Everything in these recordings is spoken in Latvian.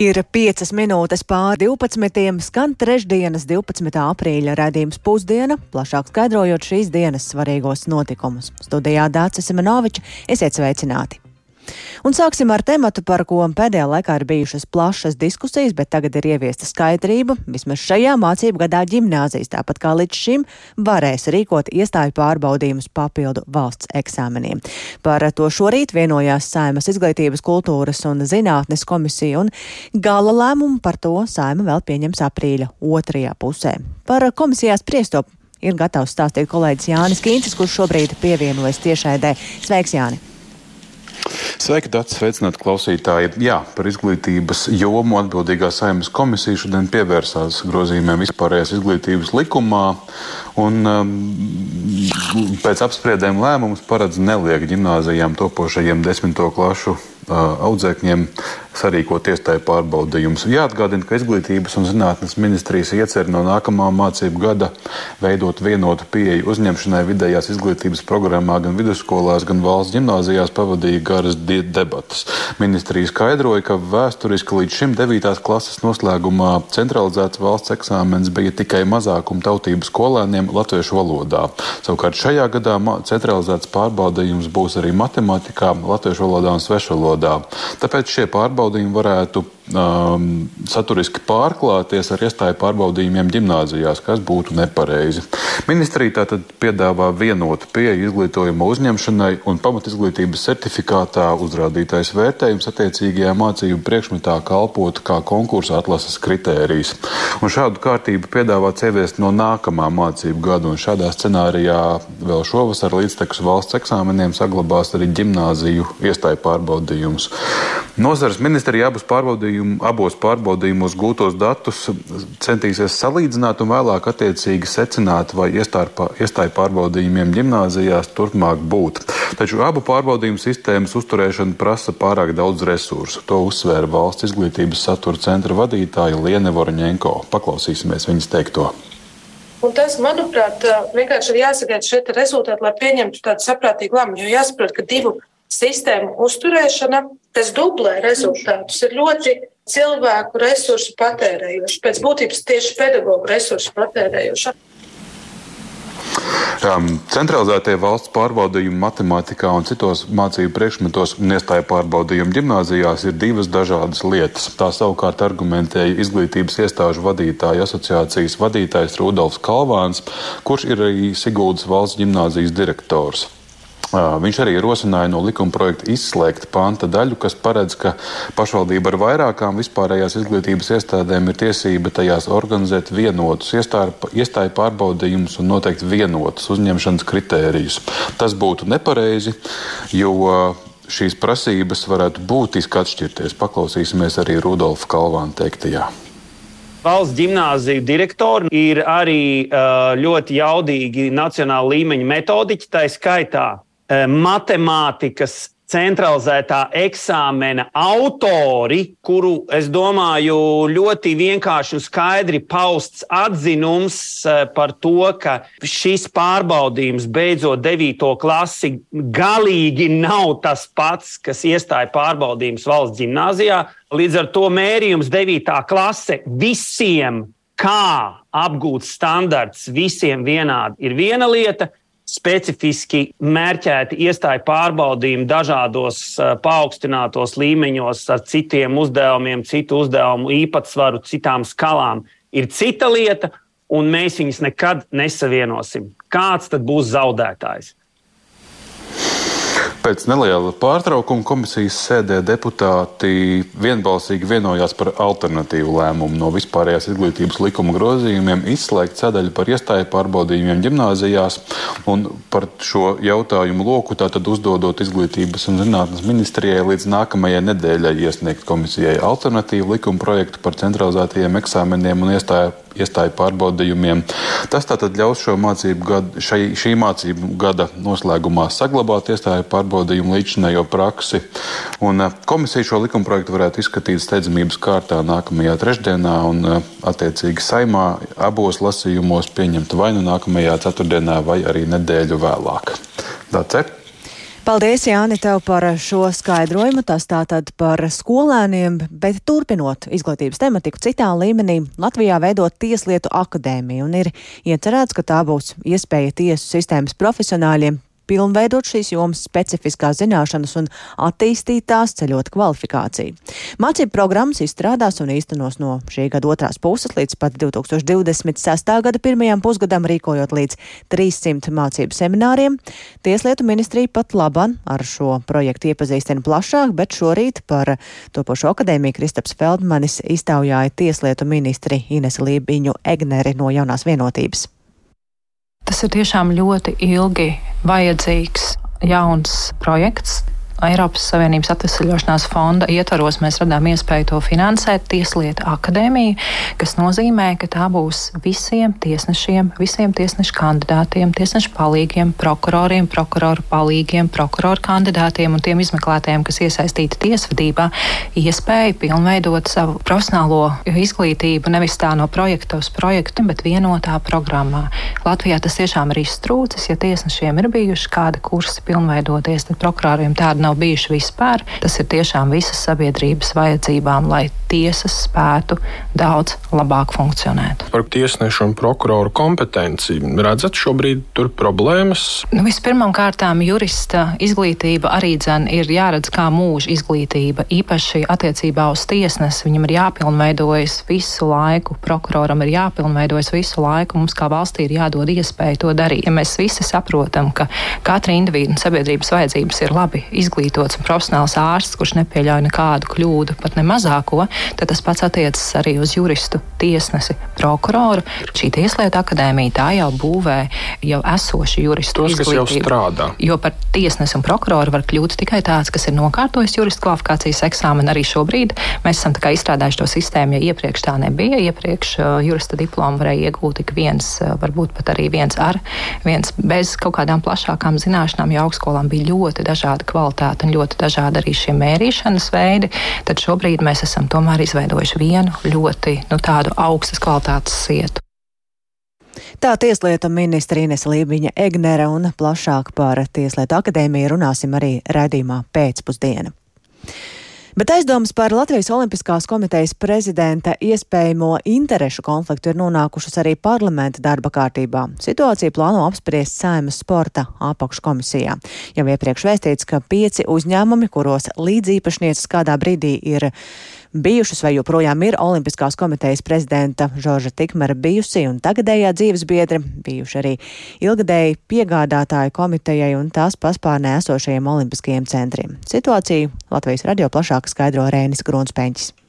Ir 5 minūtes pār 12. skan trešdienas 12. aprīļa redzījums pusdiena, plašāk skaidrojot šīs dienas svarīgos notikumus. Studijā Dācis Semenovičs, esiet sveicināti! Un sāksim ar tematu, par ko pēdējā laikā ir bijušas plašas diskusijas, bet tagad ir ieviesta skaidrība. Vismaz šajā mācību gadā ģimnāzijas, tāpat kā līdz šim, varēs rīkot iestāju pārbaudījumus papildu valsts eksāmeniem. Par to šorīt vienojās Saimas izglītības, kultūras un zinātnes komisija, un gala lēmumu par to Saima vēl pieņems aprīļa otrajā pusē. Par komisijās priesto ir gatavs stāstīt kolēģis Jānis Kīncis, kurš šobrīd pievienojas tiešraidē. Sveiks, Jāni! Sveiki, Dārts! Sveicināti klausītāji! Jā, par izglītības jomu atbildīgā saimnes komisija šodien pievērsās grozījumiem vispārējās izglītības likumā. Un, um, pēc apspriedēm lēmums paredz neliek ģimnāzijām topošajiem desmito klašu audzēkņiem sarīkot iestāju pārbaudījumus. Jāatgādina, ka Izglītības un zinātnes ministrijas iecer no nākamā mācību gada veidot vienotu pieeju uzņemšanai vidējās izglītības programmā gan vidusskolās, gan valsts gimnāzijās pavadīja garas debatas. Ministrija skaidroja, ka vēsturiski līdz šim 9. klases noslēgumā centralizēts valsts eksāmens bija tikai mazākuma tautību skolēniem latviešu valodā. Savukārt šajā gadā centralizēts pārbaudījums būs arī matemātikā, latviešu valodā un svešvalodā. Tāpēc šie pārbaudījumi varētu um, saturiski pārklāties ar iestāju pārbaudījumiem gimnājās, kas būtu nepareizi. Ministrija tātad piedāvā vienotu pieeju izglītojuma uzņemšanai un pamatizglītības certifikātā uzrādītais vērtējums attiecīgajā mācību priekšmetā kalpotu kā konkursa atlases kritērijs. Un šādu kārtību piedāvāts ieviest no nākamā mācību gada, un šādā scenārijā vēl šovasar līdztekus valsts eksāmeniem saglabās arī gimnāziju iestāju pārbaudījumus. Nozares ministrija abus pārbaudījumus pārbaudījumu, abos pārbaudījumos gūtos datus centīsies salīdzināt un vēlāk attiecīgi secināt, vai iestāju pārbaudījumiem gimnāzijās turpmāk būt. Taču abu pārbaudījumu sistēmas uzturēšana prasa pārāk daudz resursu. To uzsvēra valsts izglītības satura centra vadītāja Liene Vorņenko. Paklausīsimies viņas teikto. Un tas, manuprāt, vienkārši ir jāsagaida šie rezultāti, lai pieņemtu tādu saprātīgu lēmumu. Jo jāsaprot, ka divu sistēmu uzturēšana, kas dublē rezultātus, ir ļoti cilvēku resursu patērējoša, pēc būtības tieši pedagoģu resursu patērējoša. Centralizētie valsts pārbaudījumi matemātikā un citos mācību priekšmetos un iestāja pārbaudījumi gimnājās ir divas dažādas lietas. Tā savukārt argumentēja izglītības iestāžu vadītāju asociācijas vadītājs Rudolfs Kalvāns, kurš ir arī Siguldas valsts gimnāzijas direktors. Viņš arī rosināja no likuma projekta izslēgt panta daļu, kas paredz, ka pašvaldība ar vairākām vispārējās izglītības iestādēm ir tiesība tajās organizēt vienotus iestāju pārbaudījumus un noteikt vienotus uzņemšanas kritērijus. Tas būtu nepareizi, jo šīs prasības varētu būtiski atšķirties. Paklausīsimies arī Rudolfa Kalvāna teiktajā. Valsts gimnāziju direktori ir arī ļoti jaudīgi nacionāla līmeņa metodiķi, tā skaitā matemātikas centralizētā eksāmena autori, kuru es domāju ļoti vienkārši un skaidri pausts atzinums eh, par to, ka šis pārbaudījums beidzot 9. klasi galīgi nav tas pats, kas iestāja pārbaudījums valsts gimnājā. Līdz ar to mērījums 9. klase visiem, kā apgūt standarts, visiem vienādi ir viena lieta specifiski mērķēti iestāju pārbaudījumi dažādos paaugstinātos līmeņos ar citiem uzdevumiem, citu uzdevumu īpatsvaru, citām skalām, ir cita lieta, un mēs viņus nekad nesavienosim. Kāds tad būs zaudētājs? Pēc neliela pārtraukuma komisijas sēdē deputāti vienbalsīgi vienojās par alternatīvu lēmumu no vispārējās izglītības likuma grozījumiem izslēgt sadaļu par iestāju pārbaudījumiem gimnājās par šo jautājumu loku tātad uzdodot izglītības un zinātnes ministrijai līdz nākamajai nedēļai iesniegt komisijai alternatīvu likuma projektu par centralizētajiem eksāmeniem un iestāju iestāju pārbaudījumiem. Tas tātad ļaus šo mācību gadu, šai, šī mācību gada noslēgumā saglabāt iestāju pārbaudījumu līdzinējo praksi. Un eh, komisija šo likumprojektu varētu izskatīt steidzamības kārtā nākamajā trešdienā un eh, attiecīgi saimā abos lasījumos pieņemt vai nu nākamajā ceturtdienā vai arī nedēļu vēlāk. That's it. Paldies, Jāni, tev par šo skaidrojumu. Tas tātad par skolēniem, bet turpinot izglītības tematiku citā līmenī, Latvijā veidot Tieslietu akadēmiju un ir iecerēts, ka tā būs iespēja tiesu sistēmas profesionāļiem pilnveidot šīs jomas specifiskās zināšanas un attīstīt tās, ceļot kvalifikāciju. Mācību programmas izstrādās un īstenos no šī gada otrās puses līdz pat 2026. gada pirmajam pusgadam, rīkojot līdz 300 mācību semināriem. Tieslietu ministrija pat laban ar šo projektu iepazīstina plašāk, bet šorīt par topošo akadēmiju Kristaps Feldmanis iztaujāja Tieslietu ministri Ines Lībiņu Egneri no jaunās vienotības. Tas ir tiešām ļoti ilgi vajadzīgs jauns projekts, Eiropas Savienības atvesaļošanās fonda ietvaros mēs radām iespēju to finansēt Tieslietu akadēmiju, kas nozīmē, ka tā būs visiem tiesnešiem, visiem tiesnešu kandidātiem, tiesnešu palīgiem, prokuroriem, prokuroru palīgiem, prokuroru kandidātiem un tiem izmeklētājiem, kas iesaistīti tiesvedībā, iespēja pilnveidot savu profesionālo izglītību nevis tā no projekta uz projektu, bet vienotā programmā. Latvijā tas tiešām ir iztrūcis, ja tiesnešiem ir bijuši kādi kursi pilnveidoties, tad prokuroriem tāda nav nav bijuši vispār. Tas ir tiešām visas sabiedrības vajadzībām, lai tiesas spētu daudz labāk funkcionēt. Par tiesnešu un prokuroru kompetenci redzat šobrīd tur problēmas? Nu, Vispirmām kārtām jurista izglītība arī dzen ir jāredz kā mūža izglītība, īpaši attiecībā uz tiesnesi. Viņam ir jāpilnveidojas visu laiku, prokuroram ir jāpilnveidojas visu laiku, mums kā valstī ir jādod iespēja to darīt. Ja mēs visi saprotam, ka katra individu un sabiedrības vajadzības ir labi izglītība, izglītots un profesionāls ārsts, kurš nepieļauj nekādu kļūdu, pat ne mazāko, tad tas pats attiecas arī uz juristu, tiesnesi, prokuroru. Šī tieslietu akadēmija tā jau būvē jau esošu juristu Tos, izglītību. Jo par tiesnesi un prokuroru var kļūt tikai tāds, kas ir nokārtojis juristu kvalifikācijas eksāmenu. Arī šobrīd mēs esam izstrādājuši to sistēmu, ja iepriekš tā nebija. Iepriekš uh, jurista diplomu varēja iegūt tik viens, uh, varbūt pat arī viens ar, viens bez kaut kādām plašākām zināšanām, jo augstskolām bija ļoti dažāda kvalitāte dažādi un ļoti dažādi arī šie mērīšanas veidi, tad šobrīd mēs esam tomēr izveidojuši vienu ļoti nu, tādu augstas kvalitātes sietu. Tā tieslietu ministra Ines Lībiņa Egnere un plašāk par Tieslietu akadēmiju runāsim arī raidījumā pēcpusdiena. Bet aizdomas par Latvijas Olimpiskās komitejas prezidenta iespējamo interešu konfliktu ir nonākušas arī parlamenta darba kārtībā. Situāciju plāno apspriest Saimas sporta apakškomisijā. Jau iepriekš vēstīts, ka pieci uzņēmumi, kuros līdzīpašnieces kādā brīdī ir bijušas vai joprojām ir Olimpiskās komitejas prezidenta Žorža Tikmera bijusi un tagadējā dzīves biedri, bijuši arī ilgadēji piegādātāju komitejai un tās paspārnē esošajiem olimpiskajiem centriem. Situāciju Latvijas radio plašāk skaidro Rēnis Grunspēņķis.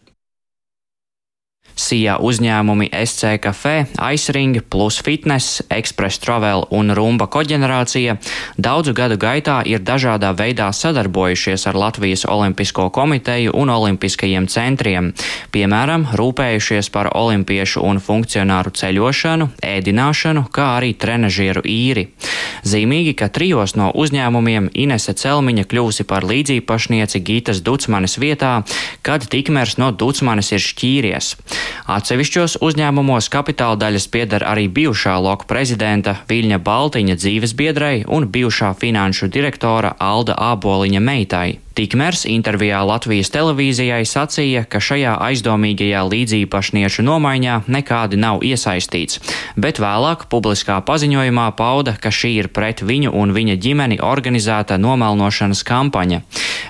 Sijā uzņēmumi SC Cafe, Aizring, Plus Fitness, Express Travel un Rumba koģenerācija daudzu gadu gaitā ir dažādā veidā sadarbojušies ar Latvijas Olimpisko komiteju un olimpiskajiem centriem, piemēram, rūpējušies par olimpiešu un funkcionāru ceļošanu, ēdināšanu, kā arī trenažieru īri. Zīmīgi, ka trijos no uzņēmumiem Inese Celmiņa kļūsi par līdzīpašnieci Gītas Ducmanes vietā, kad tikmērs no Ducmanes ir šķīries. Atsevišķos uzņēmumos kapitāla daļas pieder arī bijušā loka prezidenta Viļņa Baltiņa dzīves biedrai un bijušā finanšu direktora Alda Āboliņa meitai. Tikmērs intervijā Latvijas televīzijai sacīja, ka šajā aizdomīgajā līdzīpašniešu nomaiņā nekādi nav iesaistīts, bet vēlāk publiskā paziņojumā pauda, ka šī ir pret viņu un viņa ģimeni organizēta nomelnošanas kampaņa.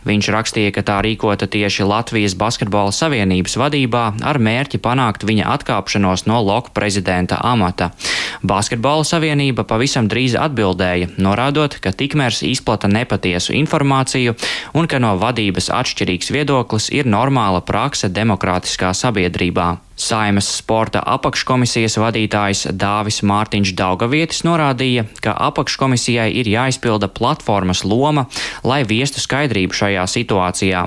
Viņš rakstīja, ka tā rīkota tieši Latvijas Basketbola Savienības vadībā ar mērķi panākt viņa atkāpšanos no loka prezidenta amata. Basketbola Savienība pavisam drīz atbildēja, norādot, ka tikmērs izplata nepatiesu informāciju un ka no vadības atšķirīgs viedoklis ir normāla prakse demokrātiskā sabiedrībā. Saimas sporta apakškomisijas vadītājs Dāvis Mārtiņš Daugavietis norādīja, ka apakškomisijai ir jāizpilda platformas loma, lai viestu skaidrību šajā situācijā.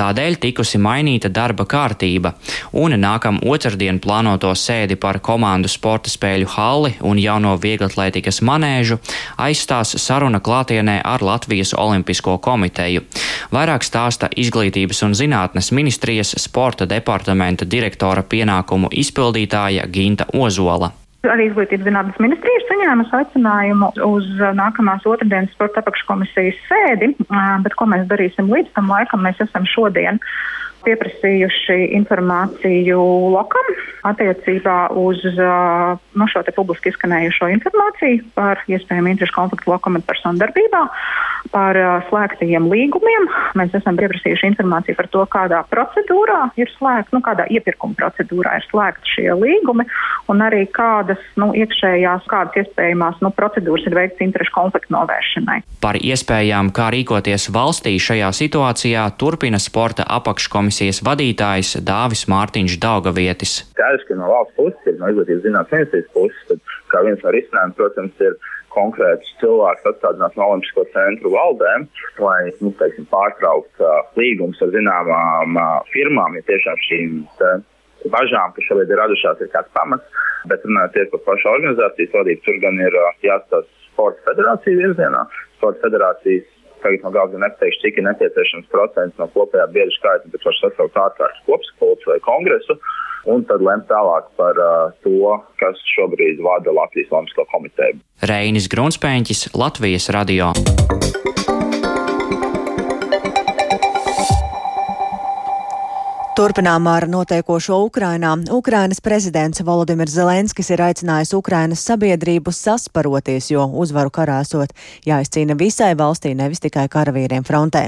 Tādēļ tikusi mainīta darba kārtība, un nākam otrdien plānoto sēdi par komandu sporta spēļu halli un jauno vieglatlētikas manēžu aizstās saruna klātienē ar Latvijas Olimpisko komiteju. Vairāk stāsta Izglītības un zinātnes ministrijas sporta departamenta direktora pienākumu izpildītāja Ginta Ozola. Arī izglītības zinātnes ministrija ir saņēmusi aicinājumu uz nākamās otrdienas sporta apakškomisijas sēdi, bet ko mēs darīsim līdz tam laikam, mēs esam šodien pieprasījuši informāciju lokam attiecībā uz no šo publiski izskanējušo informāciju par iespējamu interešu konfliktu lokam un personu darbībā, par slēgtajiem līgumiem. Mēs esam pieprasījuši informāciju par to, kādā procedūrā ir slēgta, nu, kādā iepirkuma procedūrā ir slēgti šie līgumi un arī kādas nu, iekšējās, kādas iespējamās nu, procedūras ir veikts interešu konfliktu novēršanai. Par iespējām, kā rīkoties valstī šajā situācijā, turpina sporta apakškomisija komisijas vadītājs Dāvis Mārtiņš Daugavietis. Skaidrs, ka no valsts puses ir no izglītības ministrijas puses, tad kā viens no risinājumiem, protams, ir konkrēts cilvēks atstādināt no Olimpisko centru valdēm, lai nu, teiksim, pārtraukt uh, līgumus ar zināmām uh, firmām, ja tiešām šīm uh, bažām, kas šobrīd ir radušās, ir kāds pamats. Bet runājot par pašu organizācijas vadību, tur gan ir uh, jāstāsta sporta federācijas virzienā. Sporta federācijas tagad no galda nepateikšu, cik ir nepieciešams procents no kopējā biedru skaita, bet var sasaukt ārkārtas kopsapulci vai kongresu. Un tad lemt tālāk par uh, to, kas šobrīd vada Latvijas Olimpisko komiteju. Reinis Grunspēņķis, Latvijas radio. Turpinām ar notiekošo Ukrainā. Ukrainas prezidents Volodimirs Zelenskis ir aicinājis Ukrainas sabiedrību sasparoties, jo uzvaru karā esot jāizcīna visai valstī, nevis tikai karavīriem frontē.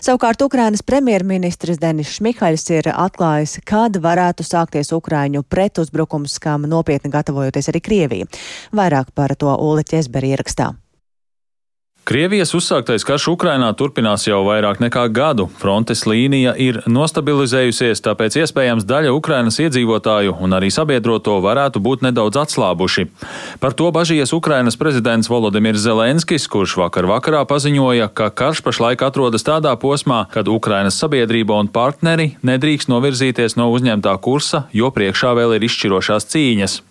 Savukārt Ukrainas premjerministrs Denis Šmihaļs ir atklājis, kad varētu sākties Ukraiņu pretuzbrukums, kam nopietni gatavojoties arī Krievija. Vairāk par to Uli Ķesberi ierakstā. Krievijas uzsāktais karš Ukrainā turpinās jau vairāk nekā gadu. Frontes līnija ir nostabilizējusies, tāpēc iespējams daļa Ukrainas iedzīvotāju un arī sabiedroto varētu būt nedaudz atslābuši. Par to bažījies Ukrainas prezidents Volodimirs Zelenskis, kurš vakar vakarā paziņoja, ka karš pašlaik atrodas tādā posmā, kad Ukrainas sabiedrība un partneri nedrīkst novirzīties no uzņemtā kursa, jo priekšā vēl ir izšķirošās cīņas.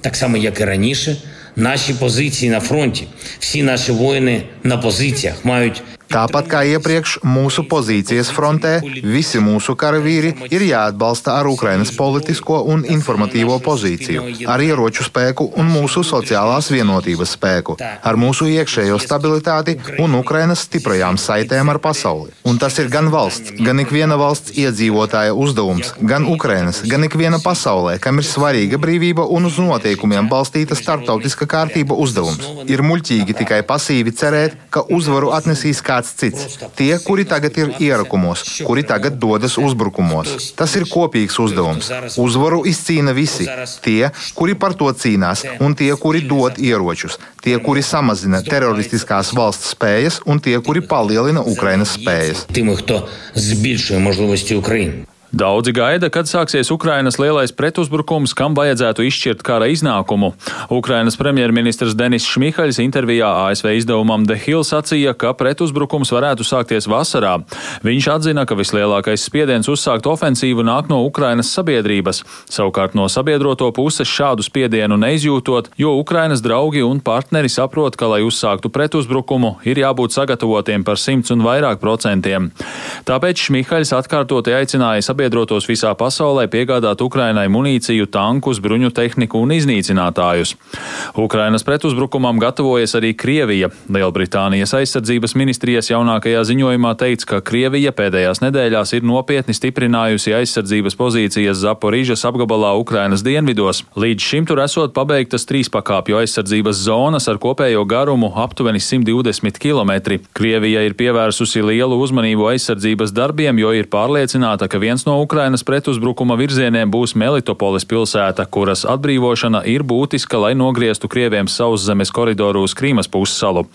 Так само, як і раніше, Наші позиції на фронті, всі наші воїни на позиціях мають Tāpat kā iepriekš, mūsu pozīcijas frontē visi mūsu karavīri ir jāatbalsta ar Ukrainas politisko un informatīvo pozīciju, ar ieroču spēku un mūsu sociālās vienotības spēku, ar mūsu iekšējo stabilitāti un Ukrainas stiprajām saitēm ar pasauli. Un tas ir gan valsts, gan ikviena valsts iedzīvotāja uzdevums, gan Ukrainas, gan ikviena pasaulē, kam ir svarīga brīvība un uz noteikumiem balstīta starptautiska kārtība uzdevums. Ir muļķīgi tikai pasīvi cerēt, ka uzvaru atnesīs kāds kāds cits. Tie, kuri tagad ir ierakumos, kuri tagad dodas uzbrukumos. Tas ir kopīgs uzdevums. Uzvaru izcīna visi. Tie, kuri par to cīnās, un tie, kuri dod ieročus. Tie, kuri samazina teroristiskās valsts spējas, un tie, kuri palielina Ukrainas spējas. Тими, хто збільшує можливості України. Daudzi gaida, kad sāksies Ukrainas lielais pretuzbrukums, kam vajadzētu izšķirt kara iznākumu. Ukrainas premjerministrs Denis Šmihaļs intervijā ASV izdevumam The Hill sacīja, ka pretuzbrukums varētu sākties vasarā. Viņš atzina, ka vislielākais spiediens uzsākt ofensīvu nāk no Ukrainas sabiedrības. Savukārt no sabiedroto puses šādu spiedienu neizjūtot, jo Ukrainas draugi un partneri saprot, ka, lai uzsāktu pretuzbrukumu, ir jābūt sagatavotiem par simts un vairāk procentiem. Tāpēc Šmihaļs atkārtoti aicināja sabiedrību sabiedrotos visā pasaulē piegādāt Ukrainai munīciju, tankus, bruņu tehniku un iznīcinātājus. Ukrainas pretuzbrukumam gatavojas arī Krievija. Lielbritānijas aizsardzības ministrijas jaunākajā ziņojumā teikts, ka Krievija pēdējās nedēļās ir nopietni stiprinājusi aizsardzības pozīcijas Zaporīžas apgabalā Ukrainas dienvidos. Līdz šim tur esot pabeigtas trīs pakāpju aizsardzības zonas ar kopējo garumu aptuveni 120 km. Krievija ir pievērsusi lielu uzmanību aizsardzības darbiem, jo ir pārliecināta, ka viens no no Ukrainas pretuzbrukuma virzieniem būs Melitopolis pilsēta, kuras atbrīvošana ir būtiska, lai nogrieztu Krieviem sauszemes koridoru uz Krīmas pussalu.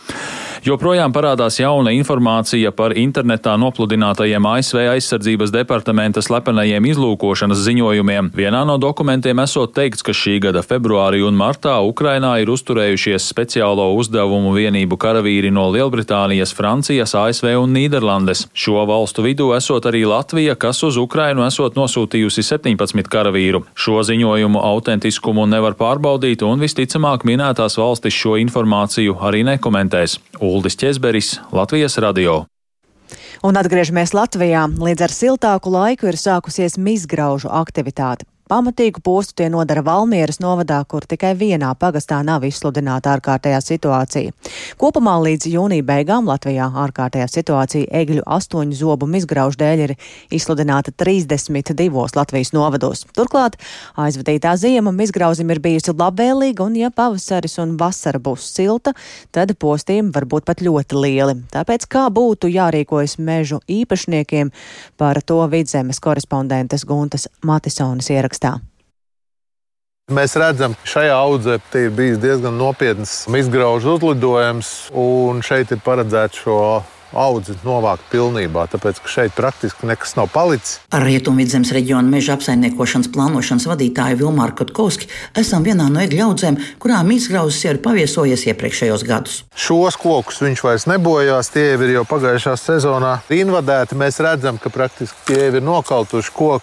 Joprojām parādās jauna informācija par internetā nopludinātajiem ASV aizsardzības departamenta slepenajiem izlūkošanas ziņojumiem. Vienā no dokumentiem esot teikts, ka šī gada februārī un martā Ukrainā ir uzturējušies speciālo uzdevumu vienību karavīri no Lielbritānijas, Francijas, ASV un Nīderlandes. Šo valstu vidū esot arī Latvija, kas uz Ukrainu esot nosūtījusi 17 karavīru. Šo ziņojumu autentiskumu nevar pārbaudīt, un visticamāk minētās valstis šo informāciju arī nekomentēs. Uldis Česberis, Latvijas radio. Un atgriežamies Latvijā. Līdz ar siltāku laiku ir sākusies mizgraužu aktivitāte. Pamatīgu postu tie nodara Valmieras novadā, kur tikai vienā pagastā nav izsludināta ārkārtējā situācija. Kopumā līdz jūnija beigām Latvijā ārkārtējā situācija egļu astoņu zobu izgraužu dēļ ir izsludināta 32 Latvijas novados. Turklāt aizvadītā ziema izgrauzim ir bijusi labvēlīga, un ja pavasaris un vasara būs silta, tad postījumi var būt pat ļoti lieli. Tāpēc kā būtu jārīkojas mežu īpašniekiem, par to vidzemes korespondentes Guntas Matisonas ierakstā. Mēs redzam, ka šajā audzē ir bijis diezgan nopietns izgraužu uzlidojums, un šeit ir paredzēts šo audzi novākt pilnībā, tāpēc ka šeit praktiski nekas nav palicis. Ar Rietumvidzemes reģiona meža apsaimniekošanas plānošanas vadītāju Vilmāru Kotkovski esam vienā no egļu audzēm, kurām izgrauzis ir paviesojies iepriekšējos gadus. Šos kokus viņš vairs nebojās, tie ir jau pagājušā sezonā invadēti. Mēs redzam, ka praktiski tie ir nokautuši koki.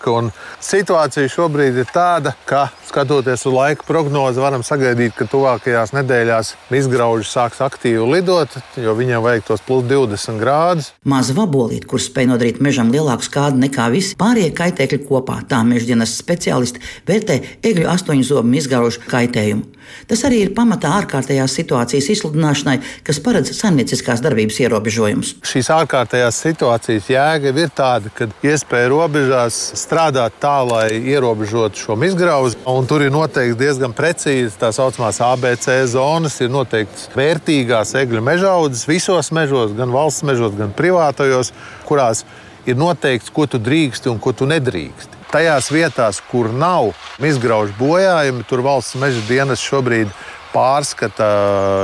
Situācija šobrīd ir tāda, ka skatoties uz laika prognozi, varam sagaidīt, ka tuvākajās nedēļās izgrauži sāks aktīvi lidot, jo viņiem vajag tos plus 20 40 grādus. Maza vabolīte, kur spēj nodarīt mežam lielāku skādi nekā visi pārējie kaitēkļi kopā, tā mežģienas speciālisti vērtē egļu astoņu zobu izgaužu kaitējumu. Tas arī ir pamatā ārkārtējās situācijas izsludināšanai, kas paredz saimnieciskās darbības ierobežojumus. Šīs ārkārtējās situācijas jēga ir tāda, ka iespēja robežās strādāt tā, lai ierobežotu šo izgrauzi. Tur ir noteikti diezgan precīzi tā saucamās ABC zonas, ir noteikts vērtīgās egļu mežaudzes visos mežos, gan valsts mežos, gan privātajos, kurās ir noteikts, ko tu drīksti un ko tu nedrīksti. Tajās vietās, kur nav izgraužu bojājumi, tur valsts meža dienas šobrīd pārskata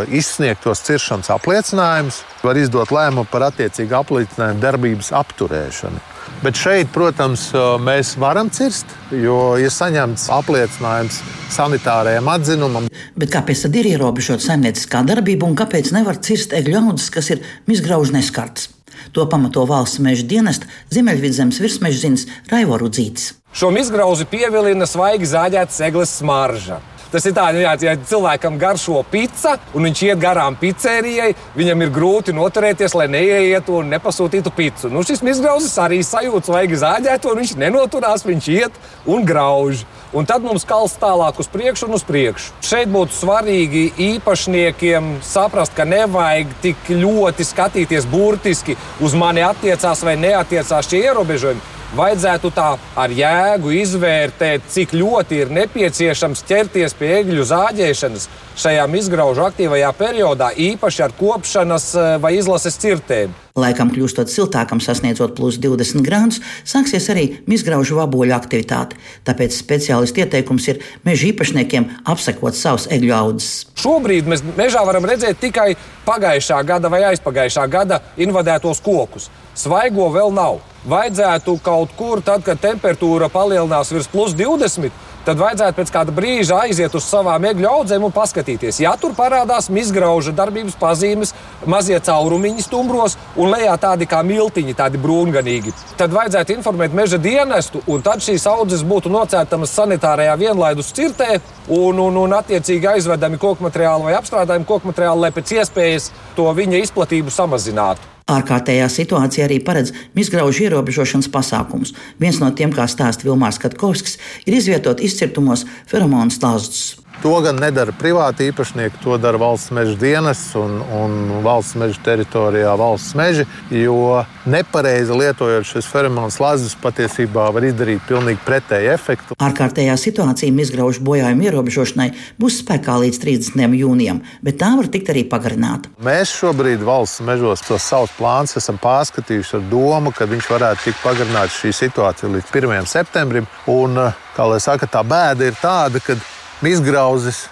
izsniegtos ciršanas apliecinājumus, var izdot lēmumu par attiecīgu apliecinājumu darbības apturēšanu. Bet šeit, protams, mēs varam cirst, jo ir saņemts apliecinājums sanitārajam atzinumam. Bet kāpēc tad ir ierobežota saimnieciskā darbība un kāpēc nevar cirst egļu audzes, kas ir izgraužu neskarts? To pamato valsts meža dienesta Ziemeļvidzemes virsmežzinis Raivo Rudzītis. Šo izgrauzi pievilina svaigi zāģēta segles smarža. Tas ir tā, nu, jā, ja cilvēkam garšo pica, un viņš iet garām pizzērijai, viņam ir grūti noturēties, lai neietu un nepasūtītu pizzu. Nu, šis izgrauzis arī sajūt svaigi zāģētu, un viņš nenoturās, viņš iet un grauž. Un tad mums kals tālāk uz priekšu un uz priekšu. Šeit būtu svarīgi īpašniekiem saprast, ka nevajag tik ļoti skatīties burtiski uz mani attiecās vai neatiecās šie ierobežojumi vajadzētu tā ar jēgu izvērtēt, cik ļoti ir nepieciešams ķerties pie egļu zāģēšanas šajā izgraužu aktīvajā periodā, īpaši ar kopšanas eh, vai izlases cirtēm. Laikam kļūstot siltākam, sasniedzot plus 20 grādus, sāksies arī izgraužu vaboļu aktivitāte. Tāpēc speciālistu ieteikums ir meža īpašniekiem apsekot savus egļu audzes. Šobrīd mēs mežā varam redzēt tikai pagājušā gada vai aizpagājušā gada invadētos kokus. Svaigo vēl nav vajadzētu kaut kur, tad, kad temperatūra palielinās virs plus 20, tad vajadzētu pēc kāda brīža aiziet uz savām egļu audzēm un paskatīties. Ja tur parādās izgrauža darbības pazīmes, mazie caurumiņi stumbros un lejā tādi kā miltiņi, tādi brūnganīgi, tad vajadzētu informēt meža dienestu, un tad šīs audzes būtu nocērtamas sanitārajā vienlaidus cirtē un, un, un attiecīgi aizvedami koku materiāli vai apstrādājumi koku materiāli, lai pēc iespējas to viņa izplatību samazinātu. Ārkārtējā situācija arī paredz izgraužu ierobežošanas pasākumus. Viens no tiem, kā stāsta Vilmārs Katkovskis, ir izvietot izcirtumos feromonu slāzdzes. To gan nedara privāti īpašnieki, to dara valsts meža dienas un, un valsts meža teritorijā valsts meži. Jo nepareizi lietojot šis feromons lazis, patiesībā var izdarīt pilnīgi pretēju efektu. Ārkārtējā situācija izgraužu bojājumu ierobežošanai būs spēkā līdz 30. jūnijam, bet tā var tikt arī pagarināta. Mēs šobrīd valsts mežos tos savus plānus esam pārskatījuši ar domu, ka viņš varētu tikt pagarināts šī situācija līdz 1. septembrim. Un, kā lai saka, tā bēda ir tāda, ka izgrauzis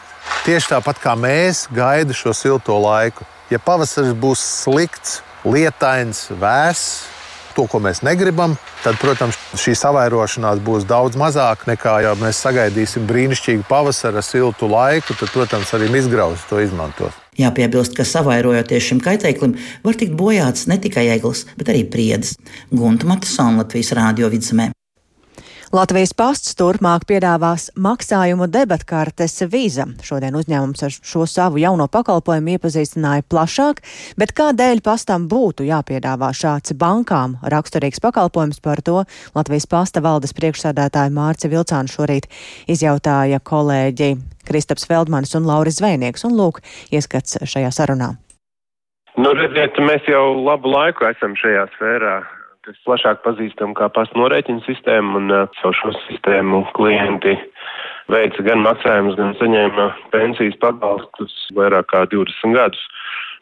tieši tāpat kā mēs gaida šo silto laiku. Ja pavasaris būs slikts, lietains, vēss, to, ko mēs negribam, tad, protams, šī savairošanās būs daudz mazāka nekā, ja mēs sagaidīsim brīnišķīgu pavasara siltu laiku, tad, protams, arī izgrauzis to izmantos. Jāpiebilst, ka savairojoties šim kaitēklim, var tikt bojāts ne tikai eglis, bet arī priedes. Gunta Matisona Latvijas Rādio vidzemē. Latvijas pasts turpmāk piedāvās maksājumu debatkartes vīza. Šodien uzņēmums ar šo savu jauno pakalpojumu iepazīstināja plašāk, bet kādēļ pastam būtu jāpiedāvā šāds bankām raksturīgs pakalpojums par to Latvijas pasta valdes priekšsādātāja Mārci Vilcānu šorīt izjautāja kolēģi Kristaps Feldmanis un Lauris Zvejnieks, un lūk, ieskats šajā sarunā. Nu, redziet, mēs jau labu laiku esam šajā sfērā kas plašāk pazīstam kā pastu norēķinu sistēmu, un uh, savu šo sistēmu klienti veica gan maksājumus, gan saņēma pensijas pabalstus vairāk kā 20 gadus.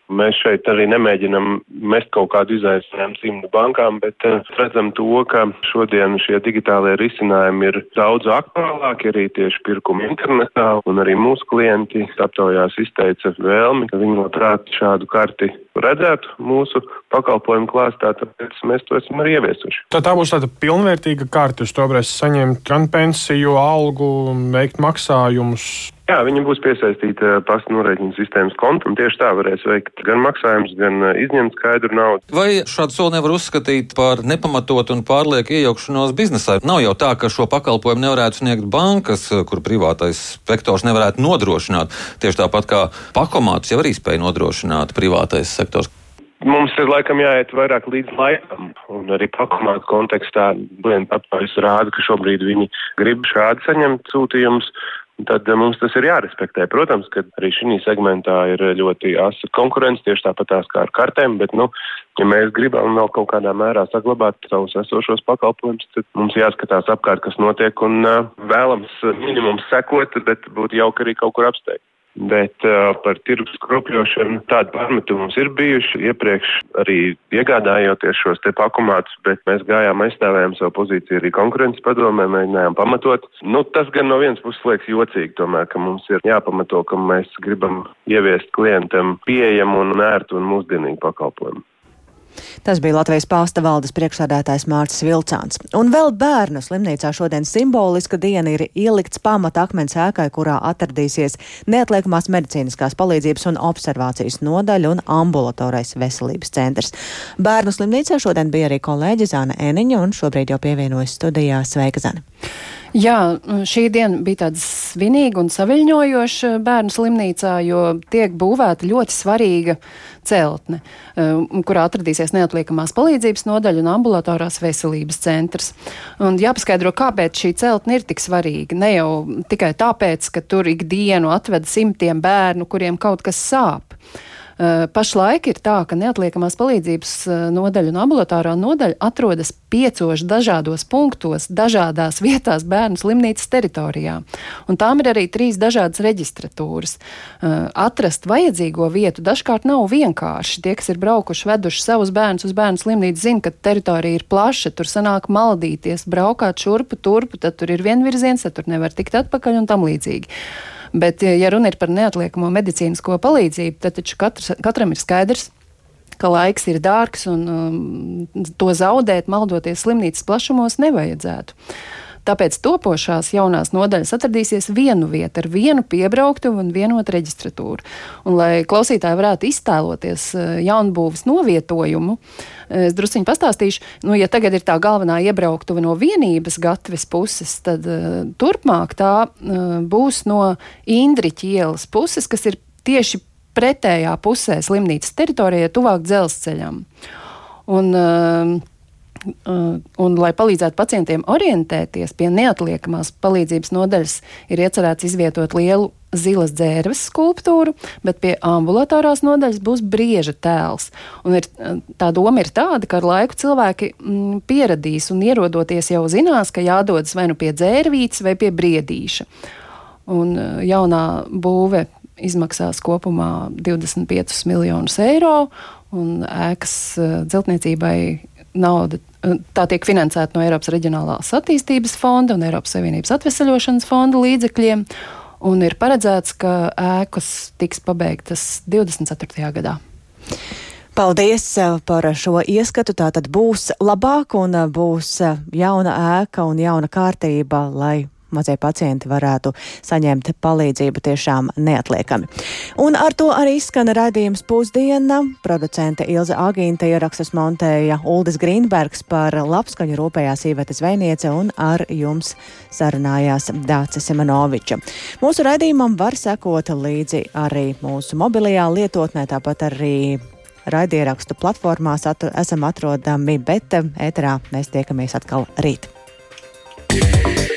Mēs šeit arī nemēģinam mest kaut kādu izaicinājumu simtu bankām, bet uh, redzam to, ka šodien šie digitālie risinājumi ir daudz aktuālāki arī tieši pirkuma internetā, un arī mūsu klienti aptaujās izteica vēlmi, ka viņi labprāt šādu karti redzētu mūsu pakalpojumu klāstā, tāpēc mēs to esam arī ieviesuši. Tā, tā būs tāda pilnvērtīga karte, uz to varēs saņemt gan pensiju, algu, veikt maksājumus. Jā, viņi būs piesaistīti eh, pasta norēķinu sistēmas kontam. Tieši tā varēs veikt gan maksājumus, gan izņemt skaidru naudu. Vai šādu soli nevar uzskatīt par nepamatotu un pārlieku iejaukšanos biznesā? Nav jau tā, ka šo pakalpojumu nevarētu sniegt bankas, kur privātais sektors nevarētu nodrošināt. Tieši tāpat kā pakomātus jau arī spēja nodrošināt privātais sektors. Mums ir laikam jāiet vairāk līdz laikam, un arī pakomātu kontekstā aptaujas rāda, ka šobrīd viņi grib šādi saņemt sūtījumus tad eh, mums tas ir jārespektē. Protams, ka arī šī segmentā ir ļoti asa konkurence, tieši tāpat tās kā ar kartēm, bet, nu, ja mēs gribam vēl kaut kādā mērā saglabāt savus esošos pakalpojumus, tad mums jāskatās apkārt, kas notiek, un uh, vēlams minimums sekot, bet būtu jauki arī kaut kur apsteigt. Bet uh, par tirgus kropļošanu tādu pārmetumu mums ir bijuši iepriekš arī iegādājoties šos te pakumātus, bet mēs gājām aizstāvējām savu pozīciju arī konkurences padomē, mēģinājām pamatot. Nu, tas gan no vienas puses liekas jocīgi, tomēr, ka mums ir jāpamato, ka mēs gribam ieviest klientam pieejamu un ērtu un mūsdienīgu pakalpojumu. Tas bija Latvijas pāsta valdes priekšsādātājs Mārcis Vilcāns. Un vēl bērnu slimnīcā šodien simboliska diena ir ielikts pamata akmens ēkai, kurā atradīsies neatliekamās medicīniskās palīdzības un observācijas nodaļa un ambulatorais veselības centrs. Bērnu slimnīcā šodien bija arī kolēģi Zana Eniņa un šobrīd jau pievienojas studijā. Sveika, Zana! Jā, šī diena bija tāda svinīga un saviņojoša bērnu slimnīcā, jo tiek būvēta ļoti svarīga celtne, um, kurā atradīsies neatliekamās palīdzības nodaļa un ambulatorās veselības centrs. Un jāpaskaidro, kāpēc šī celtne ir tik svarīga. Ne jau tikai tāpēc, ka tur ikdienu atved simtiem bērnu, kuriem kaut kas sāp. Eh, pašlaik ir tā, ka neatliekamās palīdzības eh, nodaļa un ambulatoārā nodaļa atrodas piecos dažādos punktos, dažādās vietās bērnu slimnīcas teritorijā. Un tām ir arī trīs dažādas reģistratūras. Eh, atrast vajadzīgo vietu dažkārt nav vienkārši. Tie, kas ir braukuši, veduši savus bērnus uz bērnu slimnīcu, zina, ka teritorija ir plaša, tur sanāk maldīties, braukāt šurpu, turpu, tad tur ir vienvirziens, tad tur nevar tikt atpakaļ un tam līdzīgi. Bet, ja runa ir par neatliekamo medicīnisko palīdzību, tad taču katrs, katram ir skaidrs, ka laiks ir dārgs un um, to zaudēt, maldoties slimnīcas plašumos, nevajadzētu. Tāpēc topošās jaunās nodaļas atradīsies vienu vietu ar vienu piebrauktuvu un vienotu reģistratūru. Un, lai klausītāji varētu iztēloties eh, jaunbūves novietojumu, eh, es druskuļi pastāstīšu, nu, ja tagad ir tā galvenā iebrauktuve no vienības gatavas puses, tad uh, turpmāk tā uh, būs no Indriķa ielas puses, kas ir tieši pretējā pusē slimnīcas teritorijai, tuvāk dzelzceļam. Un, Uh, un, lai palīdzētu pacientiem orientēties pie neatliekamās palīdzības nodaļas, ir iecerēts izvietot lielu zilas dzērves skulptūru, bet pie ambulatorās nodaļas būs brieža tēls. Un ir, uh, tā doma ir tāda, ka ar laiku cilvēki mm, pieradīs un ierodoties jau zinās, ka jādodas vai nu pie dzērvītes vai pie briedīša. Un uh, jaunā būve izmaksās kopumā 25 miljonus eiro, un ēkas dzeltniecībai nauda tā tiek finansēta no Eiropas Reģionālās attīstības fonda un Eiropas Savienības atvesaļošanas fonda līdzekļiem. Un ir paredzēts, ka ēkas tiks pabeigtas 24. gadā. Paldies eh, par šo ieskatu. Tā tad būs labāk un eh, būs eh, jauna ēka un jauna kārtība, lai mazie pacienti varētu saņemt palīdzību tiešām neatliekami. Un ar to arī izskan raidījums pusdiena. Producente Ilza Agīnta ierakstus montēja Uldis Grīnbergs par labskaņu rūpējās Īveta Zvejniece un ar jums sarunājās Dācis Simanoviča. Mūsu raidījumam var sekot līdzi arī mūsu mobilajā lietotnē, tāpat arī raidierakstu platformās atru, esam atrodami, bet ēterā mēs tiekamies atkal rīt. Yeah.